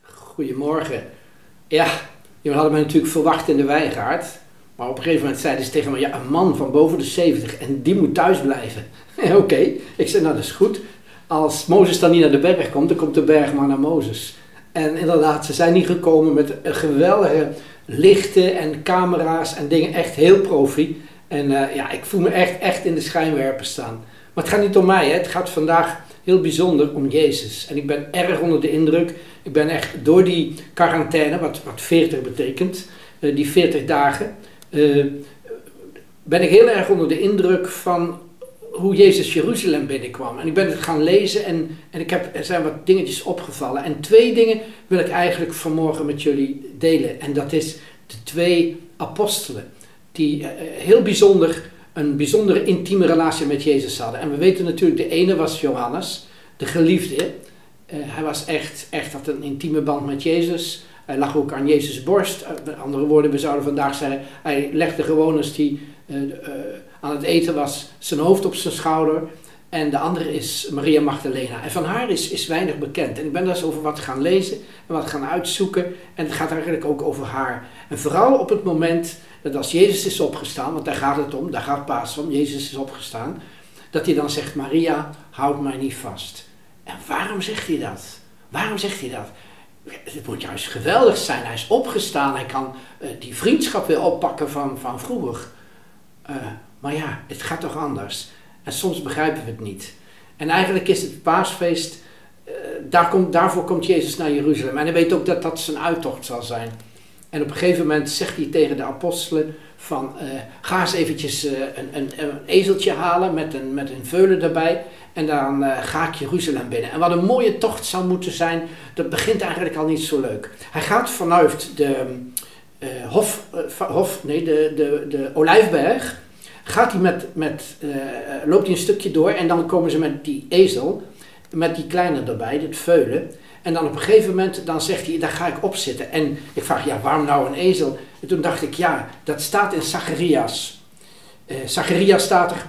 Goedemorgen. Ja, jullie hadden mij natuurlijk verwacht in de wijngaard. Maar op een gegeven moment zeiden ze tegen me, ja, een man van boven de 70 en die moet thuis blijven. Oké, ik zei, nou dat is goed. Als Mozes dan niet naar de berg komt, dan komt de berg maar naar Mozes. En inderdaad, ze zijn niet gekomen met geweldige lichten en camera's en dingen, echt heel profi. En eh, ja, ik voel me echt, echt in de schijnwerpers staan. Maar het gaat niet om mij, hè. het gaat vandaag heel bijzonder om Jezus. En ik ben erg onder de indruk. Ik ben echt door die quarantaine, wat, wat 40 betekent, uh, die 40 dagen, uh, ben ik heel erg onder de indruk van hoe Jezus Jeruzalem binnenkwam. En ik ben het gaan lezen en, en ik heb, er zijn wat dingetjes opgevallen. En twee dingen wil ik eigenlijk vanmorgen met jullie delen. En dat is de twee apostelen, die uh, heel bijzonder een bijzondere intieme relatie met Jezus hadden. En we weten natuurlijk, de ene was Johannes, de geliefde. Uh, hij was echt, echt had een intieme band met Jezus. Hij lag ook aan Jezus' borst. Met andere woorden, we zouden vandaag zeggen, hij legde gewoon als hij uh, aan het eten was zijn hoofd op zijn schouder. En de andere is Maria Magdalena. En van haar is, is weinig bekend. En ik ben daar eens over wat gaan lezen en wat gaan uitzoeken. En het gaat eigenlijk ook over haar. En vooral op het moment dat als Jezus is opgestaan, want daar gaat het om, daar gaat Paas om, Jezus is opgestaan, dat hij dan zegt, Maria, houd mij niet vast. En waarom zegt hij dat? Waarom zegt hij dat? Het moet juist geweldig zijn, hij is opgestaan, hij kan uh, die vriendschap weer oppakken van, van vroeger. Uh, maar ja, het gaat toch anders. En soms begrijpen we het niet. En eigenlijk is het paasfeest, uh, daar komt, daarvoor komt Jezus naar Jeruzalem. En hij weet ook dat dat zijn uittocht zal zijn. En op een gegeven moment zegt hij tegen de apostelen van uh, ga eens eventjes uh, een, een, ezeltje halen met een, met een veulen erbij en dan ga ik Jeruzalem binnen. En wat een mooie tocht zou moeten zijn, dat begint eigenlijk al niet zo leuk. Hij gaat vanuit de hof, hof, nee, de, de, de Olijfberg, gaat hij met, met, loopt hij een stukje door en dan komen ze met die ezel, met die kleine erbij, dit veulen. En dan op een gegeven moment, dan zegt hij, daar ga ik op zitten. En ik vraag, ja, waarom nou een ezel? En toen dacht ik, ja, dat staat in Zacharias. Uh, Zacharias staat er,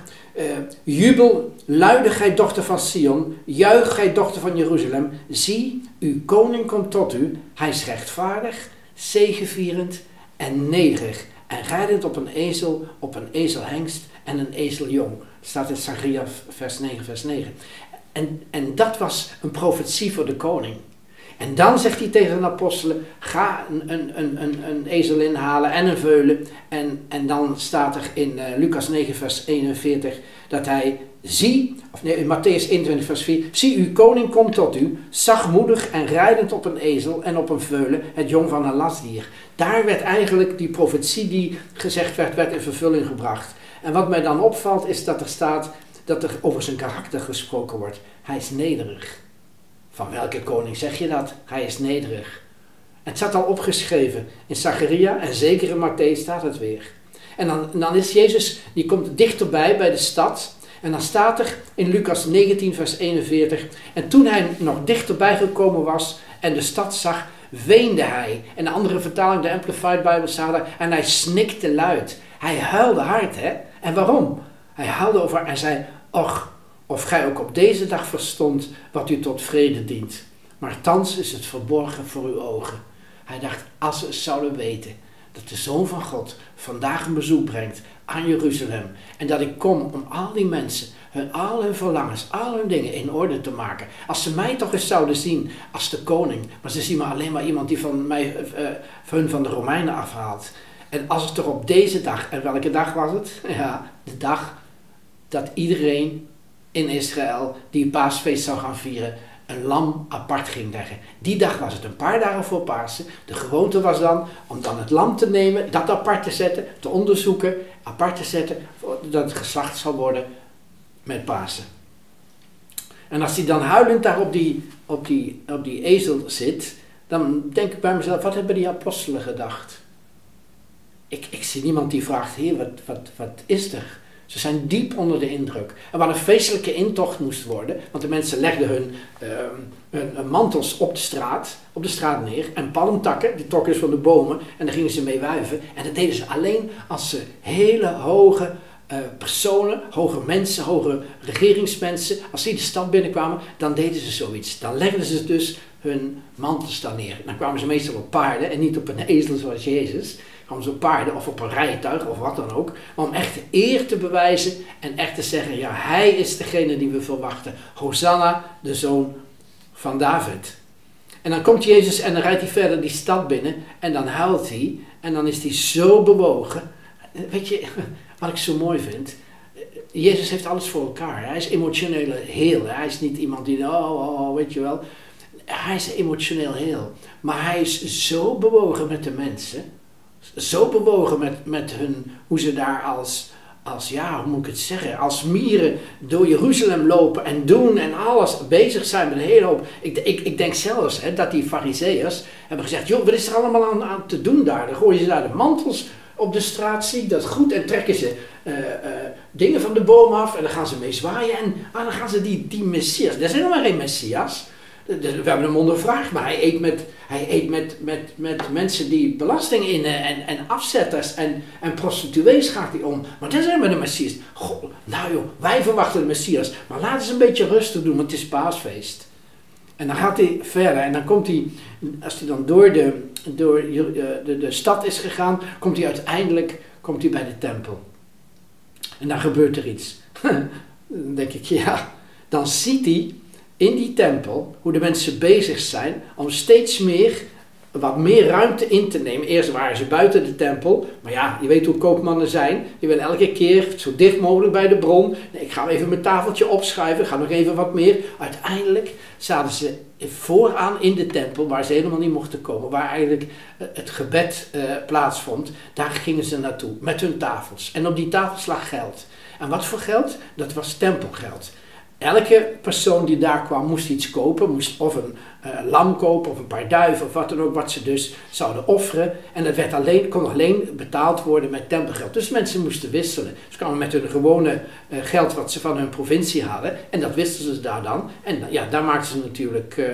jubel, luide gij dochter van Sion, juich gij dochter van Jeruzalem. Zie, uw koning komt tot u, hij is rechtvaardig, zegevierend en nederig. En rijdend op een ezel, op een ezelhengst en een ezeljong. Staat in Zacharias vers 9, vers 9. En, en dat was een profetie voor de koning. En dan zegt hij tegen de apostelen: ga een, een, een, een, een ezel inhalen en een veulen. En, en dan staat er in uh, Lucas 9, vers 41 dat hij zie, of nee, in Matthäus 21, vers 4: zie, uw koning komt tot u, zachtmoedig en rijdend op een ezel en op een veulen, het jong van een lastdier. Daar werd eigenlijk die profetie die gezegd werd, werd in vervulling gebracht. En wat mij dan opvalt is dat er staat dat er over zijn karakter gesproken wordt. Hij is nederig. Van welke koning zeg je dat? Hij is nederig. Het staat al opgeschreven in Zacharia en zeker in Matthäus staat het weer. En dan, dan is Jezus, die komt dichterbij bij de stad. En dan staat er in Lucas 19, vers 41. En toen hij nog dichterbij gekomen was en de stad zag, weende hij. En de andere vertaling, de Amplified Bible, staat. En hij snikte luid. Hij huilde hard, hè? En waarom? Hij huilde over en zei: Och, of gij ook op deze dag verstond wat u tot vrede dient. Maar thans is het verborgen voor uw ogen. Hij dacht, als ze zouden weten dat de Zoon van God vandaag een bezoek brengt aan Jeruzalem. En dat ik kom om al die mensen, hun, al hun verlangens, al hun dingen in orde te maken. Als ze mij toch eens zouden zien als de koning. Maar ze zien me alleen maar iemand die van mij, uh, hun van de Romeinen afhaalt. En als het er op deze dag, en welke dag was het? Ja, de dag dat iedereen in Israël die paasfeest zou gaan vieren, een lam apart ging leggen. Die dag was het een paar dagen voor Pasen. De gewoonte was dan om dan het lam te nemen, dat apart te zetten, te onderzoeken, apart te zetten, dat het geslacht zal worden met Pasen. En als hij dan huilend daar op die, op die, op die ezel zit, dan denk ik bij mezelf, wat hebben die apostelen gedacht? Ik, ik zie niemand die vraagt, heer, wat, wat, wat is er? Ze zijn diep onder de indruk. En wat een feestelijke intocht moest worden, want de mensen legden hun, uh, hun mantels op de straat, op de straat neer, en palmtakken, die trokken ze van de bomen, en daar gingen ze mee wuiven. En dat deden ze alleen als ze hele hoge uh, personen, hoge mensen, hoge regeringsmensen, als die de stad binnenkwamen, dan deden ze zoiets. Dan legden ze dus hun mantels dan neer. Dan kwamen ze meestal op paarden en niet op een ezel zoals Jezus. Ze op paarden of op een rijtuig of wat dan ook. Om echt eer te bewijzen en echt te zeggen, ja, hij is degene die we verwachten. Hosanna, de zoon van David. En dan komt Jezus en dan rijdt hij verder die stad binnen en dan huilt hij. En dan is hij zo bewogen. Weet je, wat ik zo mooi vind? Jezus heeft alles voor elkaar. Hij is emotioneel heel. Hij is niet iemand die, oh, oh, oh, weet je wel. Hij is emotioneel heel. Maar hij is zo bewogen met de mensen. Zo bewogen met, met hun, hoe ze daar als, als, ja, hoe moet ik het zeggen, als mieren door Jeruzalem lopen en doen en alles bezig zijn met een hele hoop. Ik, ik, ik denk zelfs hè, dat die fariseërs hebben gezegd, joh, wat is er allemaal aan, aan te doen daar? Dan gooien ze daar de mantels op de straat, zie ik dat goed, en trekken ze uh, uh, dingen van de boom af en dan gaan ze mee zwaaien en ah, dan gaan ze die, die messias, zijn helemaal geen messias. We hebben hem ondervraagd, maar hij eet met, hij eet met, met, met mensen die belasting innen en, en afzetters en, en prostituees gaat hij om. Maar dat zijn we de Messias. Goh, nou joh, wij verwachten de Messias, maar laten ze een beetje rustig doen, want het is paasfeest. En dan gaat hij verder en dan komt hij, als hij dan door de, door de, de stad is gegaan, komt hij uiteindelijk komt hij bij de tempel. En dan gebeurt er iets. dan denk ik, ja, dan ziet hij in die tempel hoe de mensen bezig zijn om steeds meer, wat meer ruimte in te nemen. Eerst waren ze buiten de tempel, maar ja, je weet hoe koopmannen zijn. Die willen elke keer zo dicht mogelijk bij de bron. Nee, ik ga even mijn tafeltje opschuiven, ga nog even wat meer. Uiteindelijk zaten ze vooraan in de tempel, waar ze helemaal niet mochten komen, waar eigenlijk eh, het gebed uh, plaatsvond. Daar gingen ze naartoe met hun tafels. En op die tafels lag geld. En wat voor geld? Dat was tempelgeld. Elke persoon die daar kwam moest iets kopen, moest of een uh, lam kopen of een paar duiven of wat dan ook, wat ze dus zouden offeren. En dat werd alleen, kon alleen betaald worden met tempelgeld. Dus mensen moesten wisselen. Ze kwamen met hun gewone uh, geld wat ze van hun provincie hadden en dat wisten ze daar dan. En ja, daar maakten ze natuurlijk uh,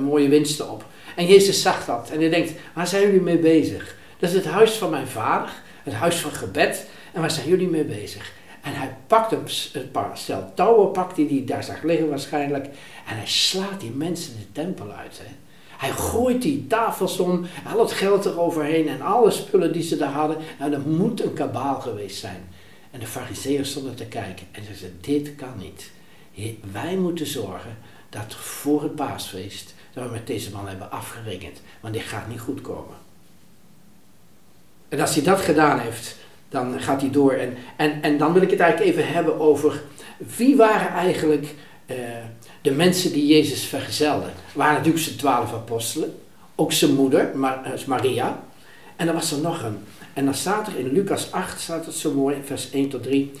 mooie winsten op. En Jezus zag dat en hij denkt, waar zijn jullie mee bezig? Dat is het huis van mijn vader, het huis van gebed. En waar zijn jullie mee bezig? En hij pakt een, paar stel touwen, pakt hij die daar zag liggen waarschijnlijk. En hij slaat die mensen de tempel uit. Hè. Hij gooit die tafels om, al het geld eroverheen en alle spullen die ze daar hadden. Nou, dat moet een kabaal geweest zijn. En de fariseeën stonden te kijken en ze zeiden, dit kan niet. Wij moeten zorgen dat voor het paasfeest, dat we met deze man hebben afgerekend. Want dit gaat niet goed komen. En als hij dat gedaan heeft, dan gaat hij door. En, en, en dan wil ik het eigenlijk even hebben over wie waren eigenlijk uh, de mensen die Jezus vergezelden. Er waren natuurlijk zijn twaalf apostelen, ook zijn moeder, uh, Maria. En dan was er nog een. En dan staat er in Lucas 8, staat het zo mooi, vers 1 tot 3.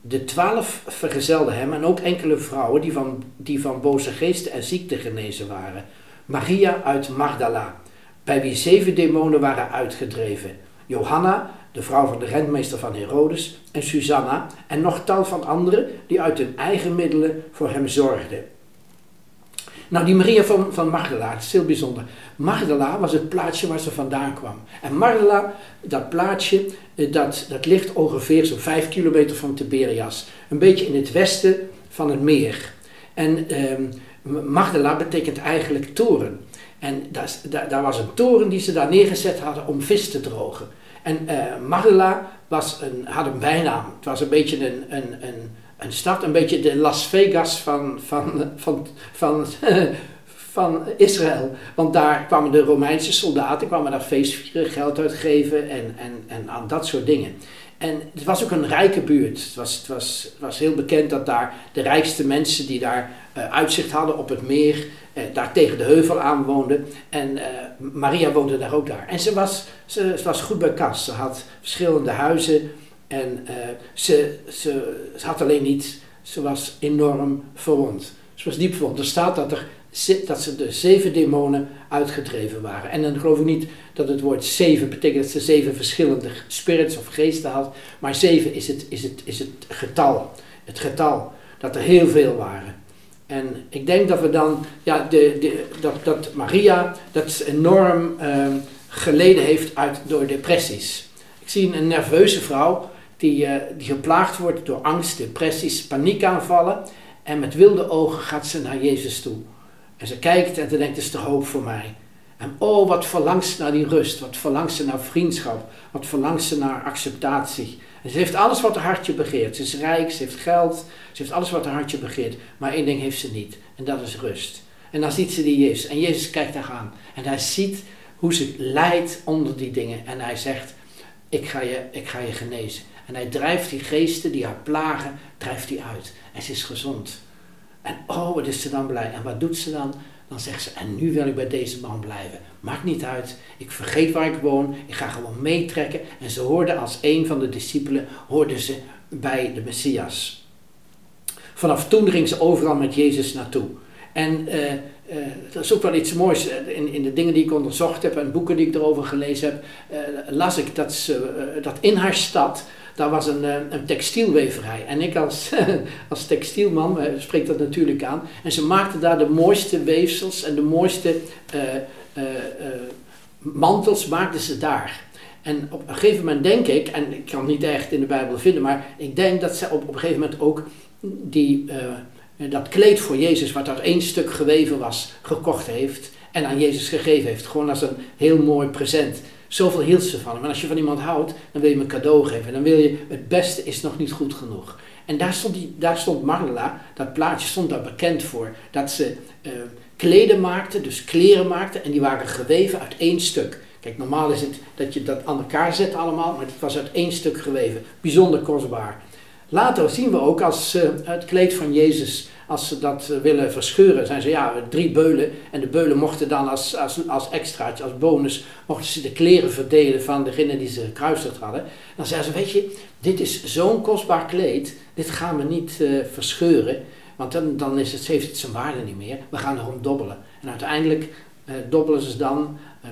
De twaalf vergezelden hem en ook enkele vrouwen die van, die van boze geesten en ziekten genezen waren. Maria uit Magdala, bij wie zeven demonen waren uitgedreven. Johanna, de vrouw van de rentmeester van Herodes, en Susanna, en nog tal van anderen die uit hun eigen middelen voor hem zorgden. Nou, die Maria van, van Magdala, het is heel bijzonder. Magdala was het plaatsje waar ze vandaan kwam. En Magdala, dat plaatsje, eh, dat, dat ligt ongeveer zo'n vijf kilometer van Tiberias. Een beetje in het westen van het meer. En eh, Magdala betekent eigenlijk toren. En daar was een toren die ze daar neergezet hadden om vis te drogen. En uh, Magdala was een, had een bijnaam. Het was een beetje een, een, een, een stad, een beetje de Las Vegas van, van, van, van, van Israël. Want daar kwamen de Romeinse soldaten, kwamen daar feestvieren, geld uitgeven en, en, en aan dat soort dingen. En het was ook een rijke buurt. Het was, het was, was heel bekend dat daar de rijkste mensen die daar uh, uitzicht hadden op het meer, uh, daar tegen de heuvel aan woonden. En uh, Maria woonde daar ook daar. En ze was, ze, ze was goed bij kas. Ze had verschillende huizen en ze, ze, ze had alleen niet, ze was enorm verwond. Ze was diep verwond. Er staat dat er dat ze de zeven demonen uitgedreven waren. En dan geloof ik niet dat het woord zeven betekent dat ze zeven verschillende spirits of geesten had, maar zeven is het, is het, is het getal. Het getal dat er heel veel waren. En ik denk dat we dan, ja, de, de, dat, dat Maria dat enorm uh, geleden heeft uit, door depressies. Ik zie een nerveuze vrouw die, uh, die geplaagd wordt door angst, depressies, paniekaanvallen. En met wilde ogen gaat ze naar Jezus toe. En ze kijkt en ze denkt, is de hoop voor mij. En oh, wat verlangt ze naar die rust, wat verlangt ze naar vriendschap, wat verlangt ze naar acceptatie. En ze heeft alles wat haar hartje begeert. Ze is rijk, ze heeft geld, ze heeft alles wat haar hartje begeert. Maar één ding heeft ze niet, en dat is rust. En dan ziet ze die Jezus, en Jezus kijkt haar aan. En hij ziet hoe ze lijdt onder die dingen. En hij zegt, ik ga je, ik ga je genezen. En hij drijft die geesten die haar plagen, drijft die uit. En ze is gezond. En oh, wat is ze dan blij. En wat doet ze dan? Dan zegt ze, en nu wil ik bij deze man blijven. Maakt niet uit, ik vergeet waar ik woon, ik ga gewoon meetrekken. En ze hoorde als een van de discipelen, hoorde ze bij de Messias. Vanaf toen ging ze overal met Jezus naartoe. En uh, dat is ook wel iets moois. In, in de dingen die ik onderzocht heb en boeken die ik erover gelezen heb, las ik dat, ze, dat in haar stad daar was een, eh, een textielweverij. En ik als, als textielman uh, spreek dat natuurlijk aan. En ze maakten daar de mooiste weefsels en de mooiste uh, mantels maakten ze daar. En op een gegeven moment denk ik, en ik kan het niet echt in de Bijbel vinden, maar ik denk dat ze op, op een gegeven moment ook die, dat kleed voor Jezus, wat uit één stuk geweven was, gekocht heeft en aan Jezus gegeven heeft. Gewoon als een heel mooi present. Zoveel hield ze van hem. En als je van iemand houdt, dan wil je hem een cadeau geven. Dan wil je, het beste is nog niet goed genoeg. En daar stond, die, daar stond Marla, dat plaatje stond daar bekend voor. Dat ze uh, kleden maakte, dus kleren maakte. En die waren geweven uit één stuk. Kijk, normaal is het dat je dat aan elkaar zet allemaal. Maar het was uit één stuk geweven. Bijzonder kostbaar. Later zien we ook als uh, het kleed van Jezus als ze dat eh, willen verscheuren, zijn ze ja, drie beulen. En de beulen mochten dan als, als, als extraatje, als bonus, mochten ze de kleren verdelen van degene die ze gekruisigd hadden. Dan zeiden ze, weet je, dit is zo'n kostbaar kleed, dit gaan we niet uh, verscheuren. Want dan, dan is het, heeft het zijn waarde niet meer. We gaan erom dobbelen. En uiteindelijk uh, dobbelen ze dan, uh,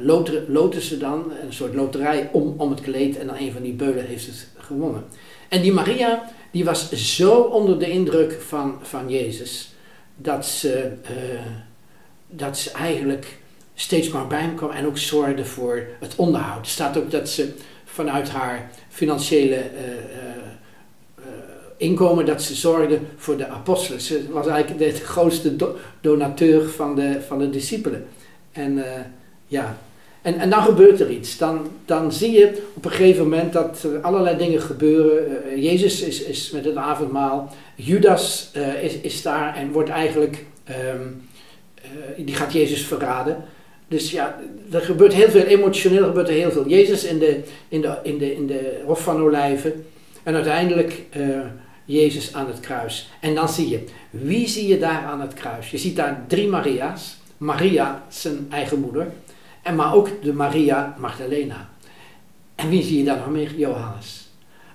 loten ze dan, een soort loterij om, om het kleed. En dan een van die beulen heeft het gewonnen. En die Maria, die was zo onder de indruk van, van Jezus, dat ze, uh, dat ze eigenlijk steeds maar bij hem kwam en ook zorgde voor het onderhoud. Er staat ook dat ze vanuit haar financiële uh, uh, inkomen, dat ze zorgde voor de apostelen. Ze was eigenlijk de grootste do donateur van de, van de discipelen. En ja, en, en dan gebeurt er iets. Dan, dan zie je op een gegeven moment dat er allerlei dingen gebeuren. Uh, Jezus is, is met het avondmaal. Judas uh, is, is daar en wordt eigenlijk. Uh, die gaat Jezus verraden. Dus ja, er gebeurt heel veel. Emotioneel gebeurt er heel veel. Jezus in de, in de, in de, in de Hof van Olijven. En uiteindelijk Jezus aan het kruis. En dan zie je, wie zie je daar aan het kruis? Je ziet daar drie Maria's. Maria, zijn eigen moeder. En maar ook de Maria Magdalena. En wie zie je daar nog meer? Johannes.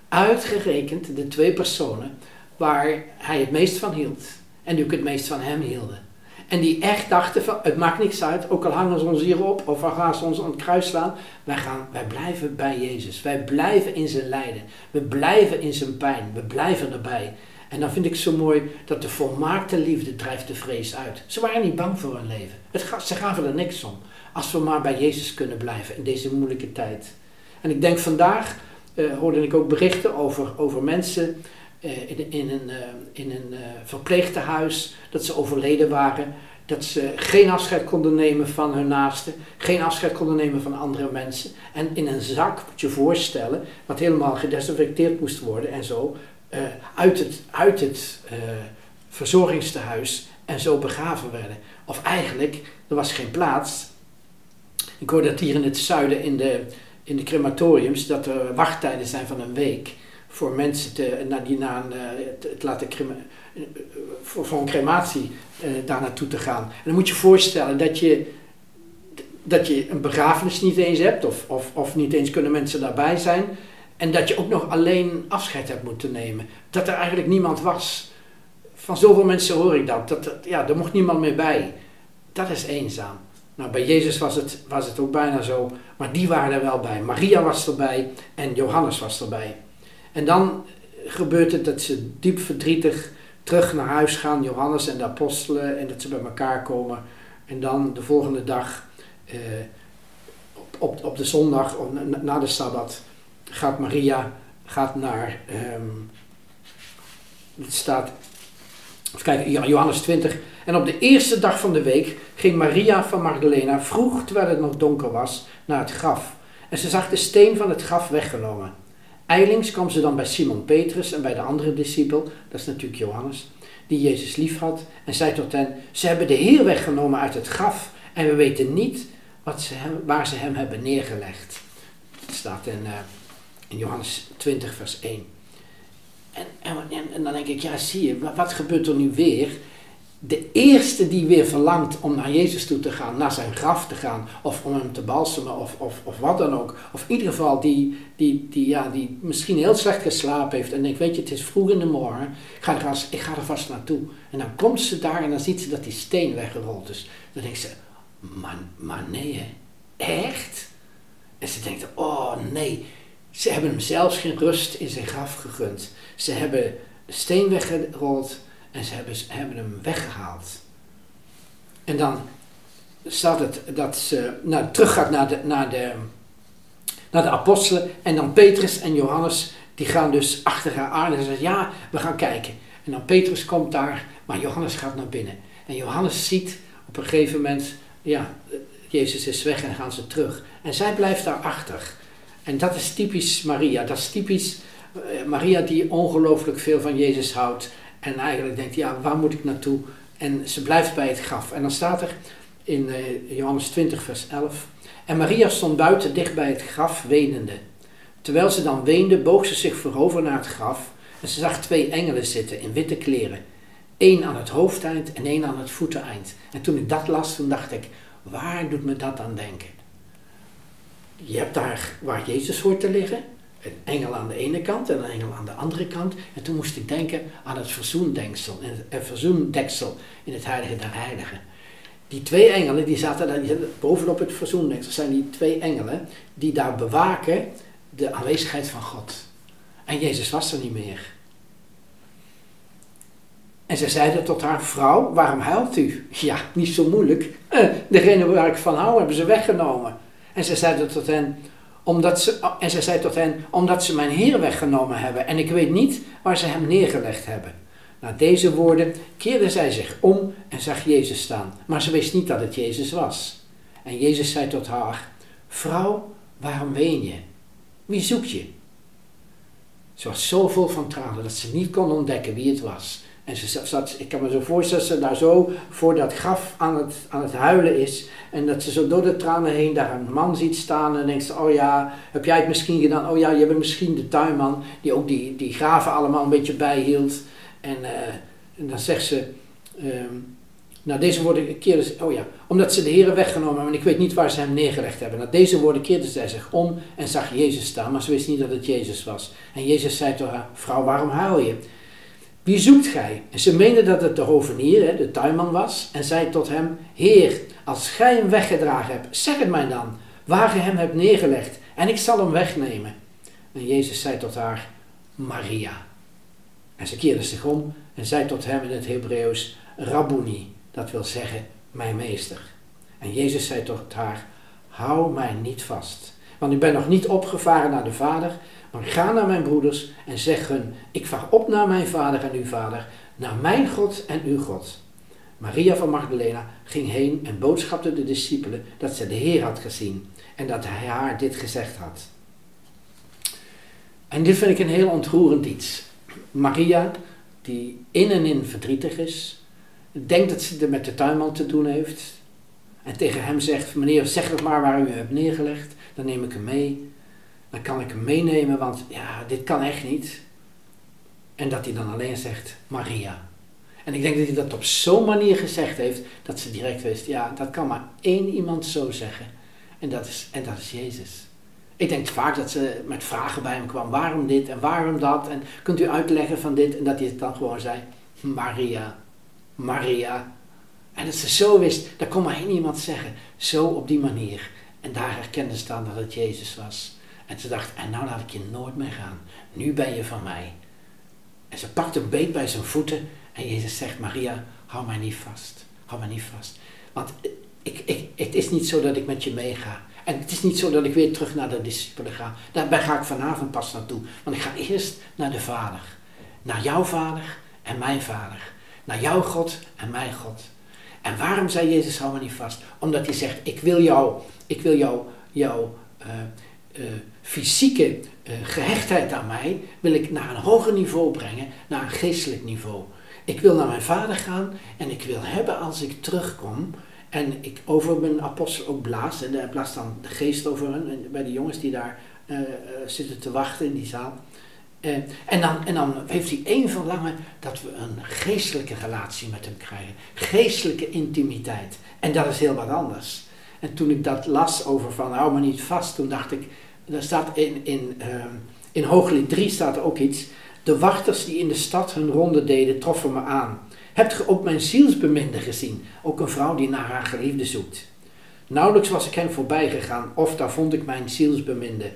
Uitgerekend de twee personen waar hij het meest van hield. En die ook het meest van hem hielden. En die echt dachten van, het maakt niks uit, ook al hangen ze ons hier op of al gaan ze ons aan het kruis slaan. Wij, gaan, wij blijven bij Jezus. Wij blijven in zijn lijden. We blijven in zijn pijn. We blijven erbij. En dan vind ik zo mooi dat de volmaakte liefde drijft de vrees uit. Ze waren niet bang voor hun leven. Het, ze gaven er niks om. Als we maar bij Jezus kunnen blijven in deze moeilijke tijd. En ik denk vandaag uh, hoorde ik ook berichten over, over mensen uh, in, in, een, uh, in een verpleegtehuis, dat ze overleden waren. Dat ze geen afscheid konden nemen van hun naasten, geen afscheid konden nemen van andere mensen. En in een zak, moet je voorstellen, wat helemaal gedesinfecteerd moest worden en zo, uit het, uit het verzorgingstehuis en zo begraven werden. Of eigenlijk, er was geen plaats, ik hoor dat hier in het zuiden in de, in de crematoriums dat er wachttijden zijn van een week voor mensen te, die na een, het, het laten crema, voor, voor een crematie uh, daar naartoe te gaan. En dan moet je voorstellen dat je, dat je een begrafenis niet eens hebt, of, of, of niet eens kunnen mensen daarbij zijn. En dat je ook nog alleen afscheid hebt moeten nemen. Dat er eigenlijk niemand was. Van zoveel mensen hoor ik dat. dat, dat ja, er mocht niemand meer bij. Dat is eenzaam. Nou, bij Jezus was het, was het ook bijna zo, maar die waren er wel bij. Maria was erbij en Johannes was erbij. En dan gebeurt het dat ze diep verdrietig terug naar huis gaan, Johannes en de apostelen, en dat ze bij elkaar komen. En dan de volgende dag, eh, op, op, op de zondag, na de Sabbat, gaat Maria gaat naar, um, het staat kijken, Johannes 20. En op de eerste dag van de week ging Maria van Magdalena vroeg, terwijl het nog donker was, naar het graf. En ze zag de steen van het graf weggenomen. Eilings kwam ze dan bij Simon Petrus en bij de andere discipel, dat is natuurlijk Johannes, die Jezus lief had, en zei tot hen: Ze hebben de Heer weggenomen uit het graf en we weten niet wat ze waar ze hem hebben neergelegd. Dat staat in, uh, in Johannes 20, vers 1. En, en, en, dan denk ik, ja zie je, wat gebeurt er nu weer? De eerste die weer verlangt om naar Jezus toe te gaan, naar zijn graf te gaan, of om hem te balsemen, of, of, of wat dan ook. Of in ieder geval die, die, die, ja, die misschien heel slecht geslapen heeft en denkt, weet je, het is vroeg in de morgen, ik ga, er ik ga er vast naartoe. En dan komt ze daar en dan ziet ze dat die steen weggerold is. Dan denkt ze, maar, maar nee echt? En ze denkt, oh nee, ze hebben hem zelfs geen rust in zijn graf gegund. Ze hebben steen weggerold en ze hebben, hem weggehaald. En dan staat het dat ze nou, terug gaat naar de, naar, de, naar de apostelen. En dan Petrus en Johannes, die gaan dus achter haar aan en zeggen, ja, we gaan kijken. En dan Petrus komt daar, maar Johannes gaat naar binnen. En Johannes ziet op een gegeven moment, ja, Jezus is weg en gaan ze terug. En zij blijft daar achter. En dat is typisch Maria. Dat is typisch eh, Maria die ongelooflijk veel van Jezus houdt. En eigenlijk denkt, ja, waar moet ik naartoe? En ze blijft bij het graf. En dan staat er in uh, Johannes 20, vers 11. En Maria stond buiten dicht bij het graf, wenende. Terwijl ze dan weende, boog ze zich voorover naar het graf. En ze zag twee engelen zitten in witte kleren. Eén aan het hoofdeind en één aan het voeteneind. En toen ik dat las, toen dacht ik, waar doet me dat aan denken? Je hebt daar waar Jezus hoort te liggen, een engel aan de ene kant en een engel aan de andere kant. En toen moest ik denken aan het verzoendenksel, het verzoendeksel in het Heilige der Heiligen. Die twee engelen die zaten daar, bovenop het verzoendeksel, zijn die twee engelen die daar bewaken de aanwezigheid van God. En Jezus was er niet meer. En ze zeiden tot haar vrouw, waarom huilt u? Ja, niet zo moeilijk. Eh, degene waar ik van hou hebben ze weggenomen. En ze zeiden tot hen, omdat ze, en ze zei tot hen, omdat ze mijn Heer weggenomen hebben en ik weet niet waar ze hem neergelegd hebben. Na deze woorden keerde zij zich om en zag Jezus staan, maar ze wist niet dat het Jezus was. En Jezus zei tot haar, vrouw, waarom ween je? Wie zoek je? Ze was zo vol van tranen dat ze niet kon ontdekken wie het was. En ze zat, ik kan me zo voorstellen dat ze daar zo voor dat graf aan het, aan het huilen is. En dat ze zo door de tranen heen daar een man ziet staan. En denkt ze, oh ja, heb jij het misschien gedaan? Oh ja, je bent misschien de tuinman die ook die, die graven allemaal een beetje bijhield. En, uh, en dan zegt ze, um, nou deze woorden keerde ze, oh ja, omdat ze de heren weggenomen hebben en ik weet niet waar ze hem neergelegd hebben. Na deze woorden keerde zij zich om en zag Jezus staan, maar ze wist niet dat het Jezus was. En Jezus zei tot haar, vrouw, waarom huil je? Wie zoekt gij? En ze meende dat het de hovenier, de tuinman was, en zei tot hem, Heer, als gij hem weggedragen hebt, zeg het mij dan, waar ge hem hebt neergelegd, en ik zal hem wegnemen. En Jezus zei tot haar, Maria. En ze keerde zich om en zei tot hem in het Hebreeuws, Rabboni, dat wil zeggen, mijn meester. En Jezus zei tot haar, hou mij niet vast, want ik ben nog niet opgevaren naar de Vader, ga naar mijn broeders en zeg hun, ik vaar op naar mijn vader en uw vader, naar mijn God en uw God. Maria van Magdalena ging heen en boodschapte de discipelen dat ze de Heer had gezien en dat hij haar dit gezegd had. En dit vind ik een heel ontroerend iets. Maria, die in en in verdrietig is, denkt dat ze er met de tuinman te doen heeft. En tegen hem zegt, meneer zeg het maar waar u hebt neergelegd, dan neem ik hem mee dan kan ik hem meenemen, want ja, dit kan echt niet. En dat hij dan alleen zegt Maria. En ik denk dat hij dat op zo'n manier gezegd heeft dat ze direct wist, ja, dat kan maar één iemand zo zeggen. En dat is, en dat is Jezus. Ik denk vaak dat ze met vragen bij hem kwam, waarom dit en waarom dat? En kunt u uitleggen van dit? En dat hij het dan gewoon zei, Maria, Maria. En dat ze zo wist, dat kon maar één iemand zeggen. Zo op die manier. En daar herkende ze dan dat het Jezus was. En ze dacht, en nou laat ik je nooit meer gaan. Nu ben je van mij. En ze pakt een beet bij zijn voeten en Jezus zegt, Maria, hou mij niet vast. Hou mij niet vast. Want ik, ik, het is niet zo dat ik met je meega. En het is niet zo dat ik weer terug naar de discipelen ga. Daarbij ga ik vanavond pas naartoe. Want ik ga eerst naar de Vader. Naar jouw Vader en mijn Vader. naar jouw God en mijn God. En waarom zei Jezus hou me niet vast? Omdat hij zegt, ik wil jou, ik wil jou, jouw uh, uh, fysieke uh, gehechtheid aan mij, wil ik naar een hoger niveau brengen, naar een geestelijk niveau. Ik wil naar mijn vader gaan en ik wil hebben als ik terugkom. En ik over mijn apostel ook blaas. En daar blaast dan de geest over hen. Bij de jongens die daar uh, zitten te wachten in die zaal. En, dan, en dan heeft hij één verlangen dat we een geestelijke relatie met hem krijgen. Geestelijke intimiteit. En dat is heel wat anders. En toen ik dat las over van hou me niet vast, toen dacht ik, er staat in, in, uh, in Hooglied 3 staat er ook iets. De wachters die in de stad hun ronde deden, troffen me aan. Hebt ge ook mijn zielsbeminde gezien? Ook een vrouw die naar haar geliefde zoekt. Nauwelijks was ik hem voorbij gegaan, of daar vond ik mijn zielsbeminde.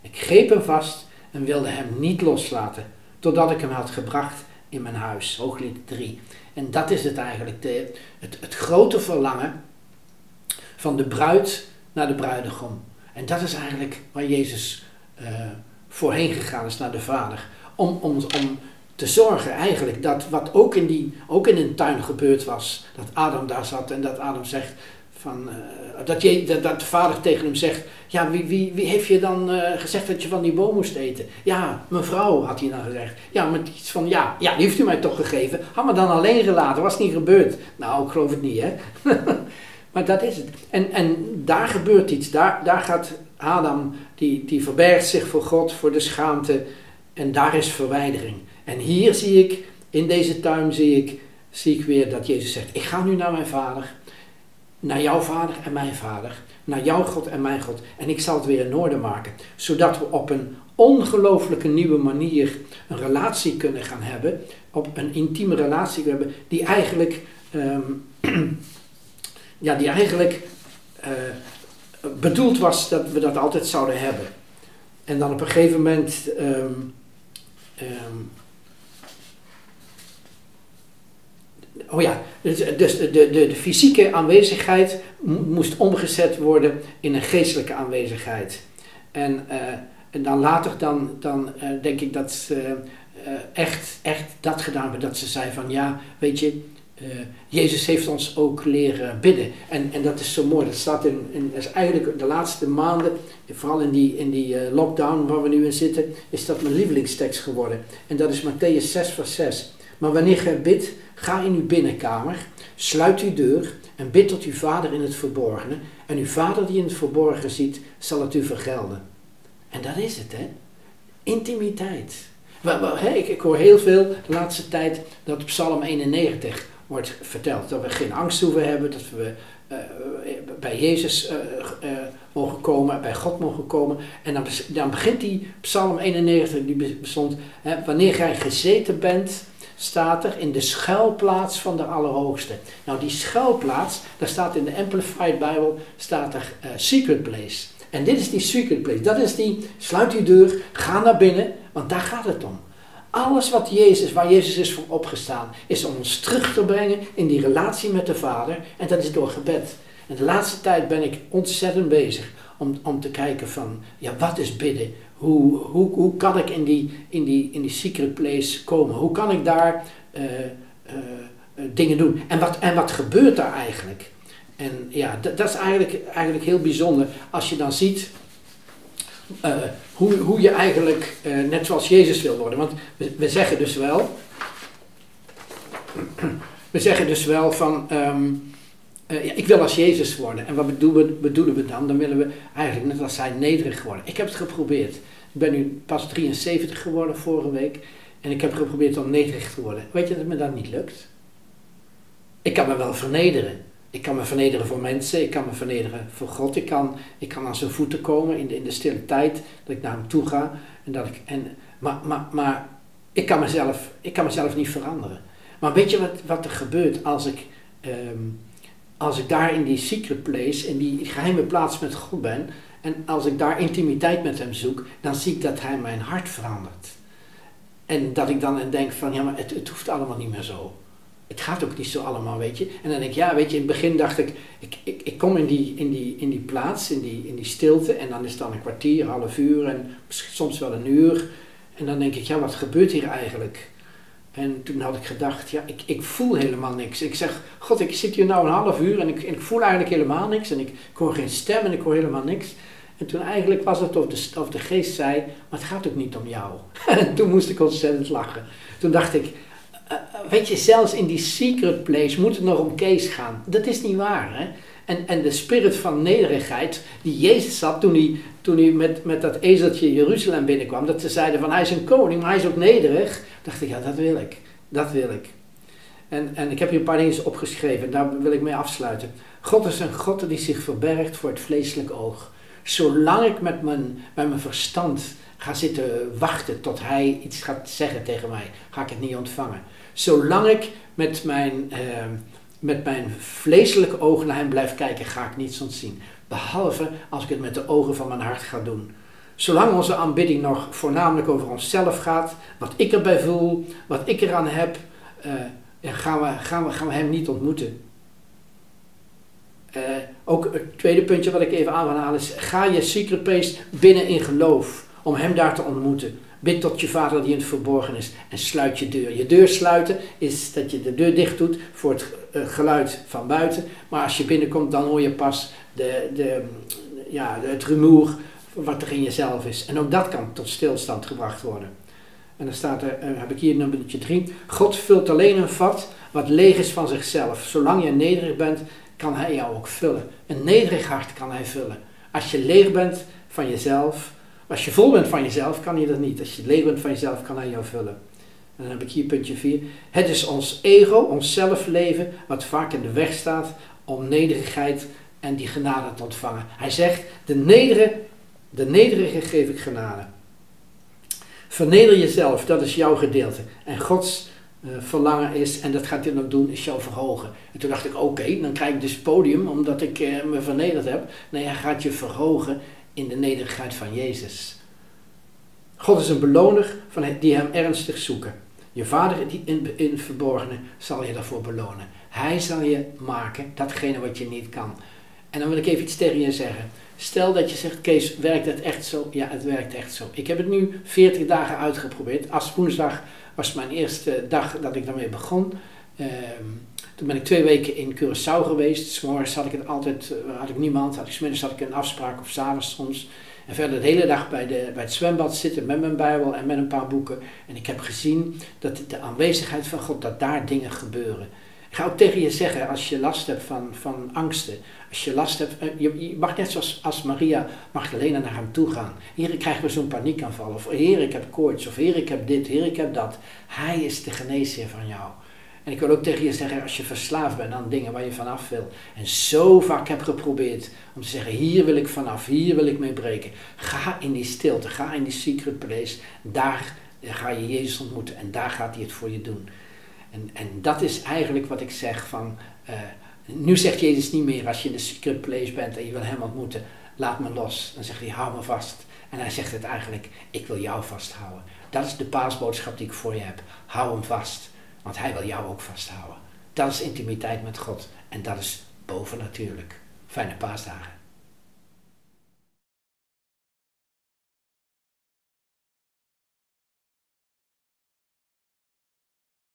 Ik greep hem vast en wilde hem niet loslaten, totdat ik hem had gebracht in mijn huis. Hooglied 3. En dat is het eigenlijk, de, het, het grote verlangen van de bruid naar de bruidegom. En dat is eigenlijk waar Jezus uh, voorheen gegaan is naar de Vader. Om, om, om te zorgen eigenlijk dat wat ook in, die, ook in een tuin gebeurd was, dat Adam daar zat en dat Adam zegt van, uh, dat, je, dat, de vader tegen hem zegt, ja wie, wie, wie heeft je dan uh, gezegd dat je van die boom moest eten? Ja, mevrouw had hij dan gezegd. Ja, met iets van, ja, ja die heeft u mij toch gegeven. Had me dan alleen gelaten, was niet gebeurd. Nou, ik geloof het niet hè. maar dat is het. En, en daar gebeurt iets, daar, daar gaat Adam, die, die verbergt zich voor God, voor de schaamte en daar is verwijdering. En hier zie ik, in deze tuin zie ik, zie ik weer dat Jezus zegt, ik ga nu naar mijn vader, naar jouw vader en mijn vader, naar jouw God en mijn God. En ik zal het weer in orde maken, zodat we op een ongelooflijke nieuwe manier een relatie kunnen gaan hebben, op een intieme relatie hebben, die eigenlijk, um, ja, die eigenlijk uh, bedoeld was dat we dat altijd zouden hebben. En dan op een gegeven moment um, um, oh ja, dus, dus de, de, de, fysieke aanwezigheid moest omgezet worden in een geestelijke aanwezigheid. En, uh, en dan later dan, dan uh, denk ik dat ze echt, echt dat gedaan hebben. Dat ze zei van ja, weet je, Jezus heeft ons ook leren bidden. En, en dat is zo mooi. Dat staat in, in is eigenlijk de laatste maanden, vooral in die, in die lockdown waar we nu in zitten, is dat mijn lievelingstekst geworden. En dat is Matthäus 6 vers 6. Maar wanneer gij bidt, ga in uw binnenkamer, sluit uw deur en bid tot uw vader in het verborgene. En uw vader die in het verborgen ziet, zal het u vergelden. En dat is het, hè? Intimiteit. Ik, ik hoor heel veel de laatste tijd dat Psalm 91 wordt verteld. Dat we geen angst hoeven hebben, dat we uh, bij Jezus uh, uh, mogen komen, bij God mogen komen. En dan, dan begint die Psalm 91, die bestond, wanneer gij gezeten bent staat er in de schuilplaats van de Allerhoogste. Nou, die schuilplaats, daar staat in de Amplified Bible, staat er secret place. En dit is die secret place. Dat is die, sluit die deur, ga naar binnen, want daar gaat het om. Alles wat Jezus, waar Jezus is voor opgestaan, is om ons terug te brengen in die relatie met de Vader. En dat is door gebed. En de laatste tijd ben ik ontzettend bezig om, om te kijken van, ja, wat is bidden? Hoe, hoe, hoe kan ik in die, in, die, in die secret place komen? Hoe kan ik daar uh, uh, dingen doen? En wat, en wat gebeurt daar eigenlijk? En ja, dat, dat is eigenlijk, eigenlijk heel bijzonder als je dan ziet hoe, hoe je eigenlijk net zoals Jezus wil worden. Want we, zeggen dus wel, we zeggen dus wel van, um, uh, ja, ik wil als Jezus worden. En wat bedoelen we, bedoelen we dan? Dan willen we eigenlijk net als hij nederig worden. Ik heb het geprobeerd. Ik ben nu pas 73 geworden vorige week. En ik heb geprobeerd om nederig te worden. Weet je dat me dat niet lukt? Ik kan me wel vernederen. Ik kan me vernederen voor mensen. Ik kan me vernederen voor God. Ik kan, ik kan aan zijn voeten komen in de, in de stille tijd. Dat ik naar hem toe ga. En dat ik, en, maar maar, maar ik, kan mezelf, ik kan mezelf niet veranderen. Maar weet je wat, wat er gebeurt als ik... Um, als ik daar in die secret place, in die geheime plaats met God ben, en als ik daar intimiteit met hem zoek, dan zie ik dat hij mijn hart verandert. En dat ik dan denk van, ja, maar het, het hoeft allemaal niet meer zo. Het gaat ook niet zo allemaal, weet je. En dan denk ik, ja, weet je, in het begin dacht ik, ik, ik, kom in die, in, die, in die plaats, in die, in die stilte, en dan is het dan een kwartier, half uur en soms wel een uur. En dan denk ik, ja, wat gebeurt hier eigenlijk? En toen had ik gedacht, ja, ik, ik voel helemaal niks. Ik zeg, god, ik zit hier nou een half uur en ik, ik voel eigenlijk helemaal niks. En ik, ik hoor geen stem en ik hoor helemaal niks. En toen eigenlijk was het of de, of de geest zei, maar het gaat ook niet om jou. en toen moest ik ontzettend lachen. Toen dacht ik, weet je, zelfs in die secret place moet het nog om Kees gaan. Dat is niet waar, hè. En, en de spirit van nederigheid die Jezus had toen hij, toen hij met, met dat ezeltje Jeruzalem binnenkwam. Dat ze zeiden van hij is een koning, maar hij is ook nederig. dacht ik, ja dat wil ik. Dat wil ik. En, en ik heb hier een paar dingen opgeschreven. Daar wil ik mee afsluiten. God is een God die zich verbergt voor het vleeselijk oog. Zolang ik met mijn, met mijn verstand ga zitten wachten tot hij iets gaat zeggen tegen mij, ga ik het niet ontvangen. Zolang ik met mijn, uh, met mijn vleeselijke ogen naar hem blijf kijken, ga ik niets ontzien. Behalve als ik het met de ogen van mijn hart ga doen. Zolang onze aanbidding nog voornamelijk over onszelf gaat, wat ik erbij voel, wat ik eraan heb, uh, gaan, we, gaan, we, gaan we hem niet ontmoeten. Uh, ook het tweede puntje wat ik even aan wil halen is: ga je secret place binnen in geloof om hem daar te ontmoeten. Bid tot je vader die in het verborgen is en sluit je deur. Je deur sluiten is dat je de deur dicht doet voor het uh, geluid van buiten. Maar als je binnenkomt, dan hoor je pas de, de, ja, het rumoer wat er in jezelf is. En ook dat kan tot stilstand gebracht worden. En dan staat er, uh, heb ik hier nummertje 3. God vult alleen een vat wat leeg is van zichzelf. Zolang je nederig bent, kan hij jou ook vullen. Een nederig hart kan hij vullen. Als je leeg bent van jezelf, als je vol bent van jezelf, kan hij dat niet. Als je leeg bent van jezelf, kan hij jou vullen. En dan heb ik hier puntje 4. Het is ons ego, ons zelfleven, wat vaak in de weg staat om nederigheid en die genade te ontvangen. Hij zegt, de, nedere, de nederige geef ik genade. Verneder jezelf, dat is jouw gedeelte. En Gods uh, verlangen is, en dat gaat hij dan doen, is jou verhogen. En toen dacht ik, oké, dan krijg ik dus podium omdat ik uh, me vernederd heb. Nee, hij gaat je verhogen in de nederigheid van Jezus. God is een beloner van die hem ernstig zoeken. Je vader die in, verborgene zal je daarvoor belonen. Hij zal je maken datgene wat je niet kan. En dan wil ik even iets tegen je zeggen. Stel dat je zegt, Kees, werkt het echt zo? Ja, het werkt echt zo. Ik heb het nu 40 dagen uitgeprobeerd. Als woensdag was mijn eerste dag dat ik daarmee begon. Uh, toen ben ik twee weken in Curaçao geweest. S'morgens had ik het altijd, uh, had ik niemand. Had ik, smiddags had ik een afspraak of s'avonds soms. En verder de hele dag bij, de, bij het zwembad zitten met mijn Bijbel en met een paar boeken. En ik heb gezien dat de aanwezigheid van God, dat daar dingen gebeuren. Ik ga ook tegen je zeggen, als je last hebt van, van angsten, als je last hebt, je, je mag net zoals als Maria Magdalena naar hem toe gaan. Heer, ik krijg me zo'n paniekaanval. Of Heer, ik heb koorts. Of Heer, ik heb dit. Heer, ik heb dat. Hij is de geneesheer van jou. En ik wil ook tegen je zeggen, als je verslaafd bent aan dingen waar je vanaf wil. En zo vaak heb geprobeerd om te zeggen, hier wil ik vanaf, hier wil ik mee breken. Ga in die stilte, ga in die secret place. Daar ga je Jezus ontmoeten en daar gaat hij het voor je doen. En, en dat is eigenlijk wat ik zeg van, uh, nu zegt Jezus niet meer als je in de secret place bent en je wil hem ontmoeten, laat me los. Dan zegt hij, hou me vast. En hij zegt het eigenlijk, ik wil jou vasthouden. Dat is de paasboodschap die ik voor je heb. Hou hem vast, want hij wil jou ook vasthouden. Dat is intimiteit met God en dat is bovennatuurlijk. Fijne paasdagen.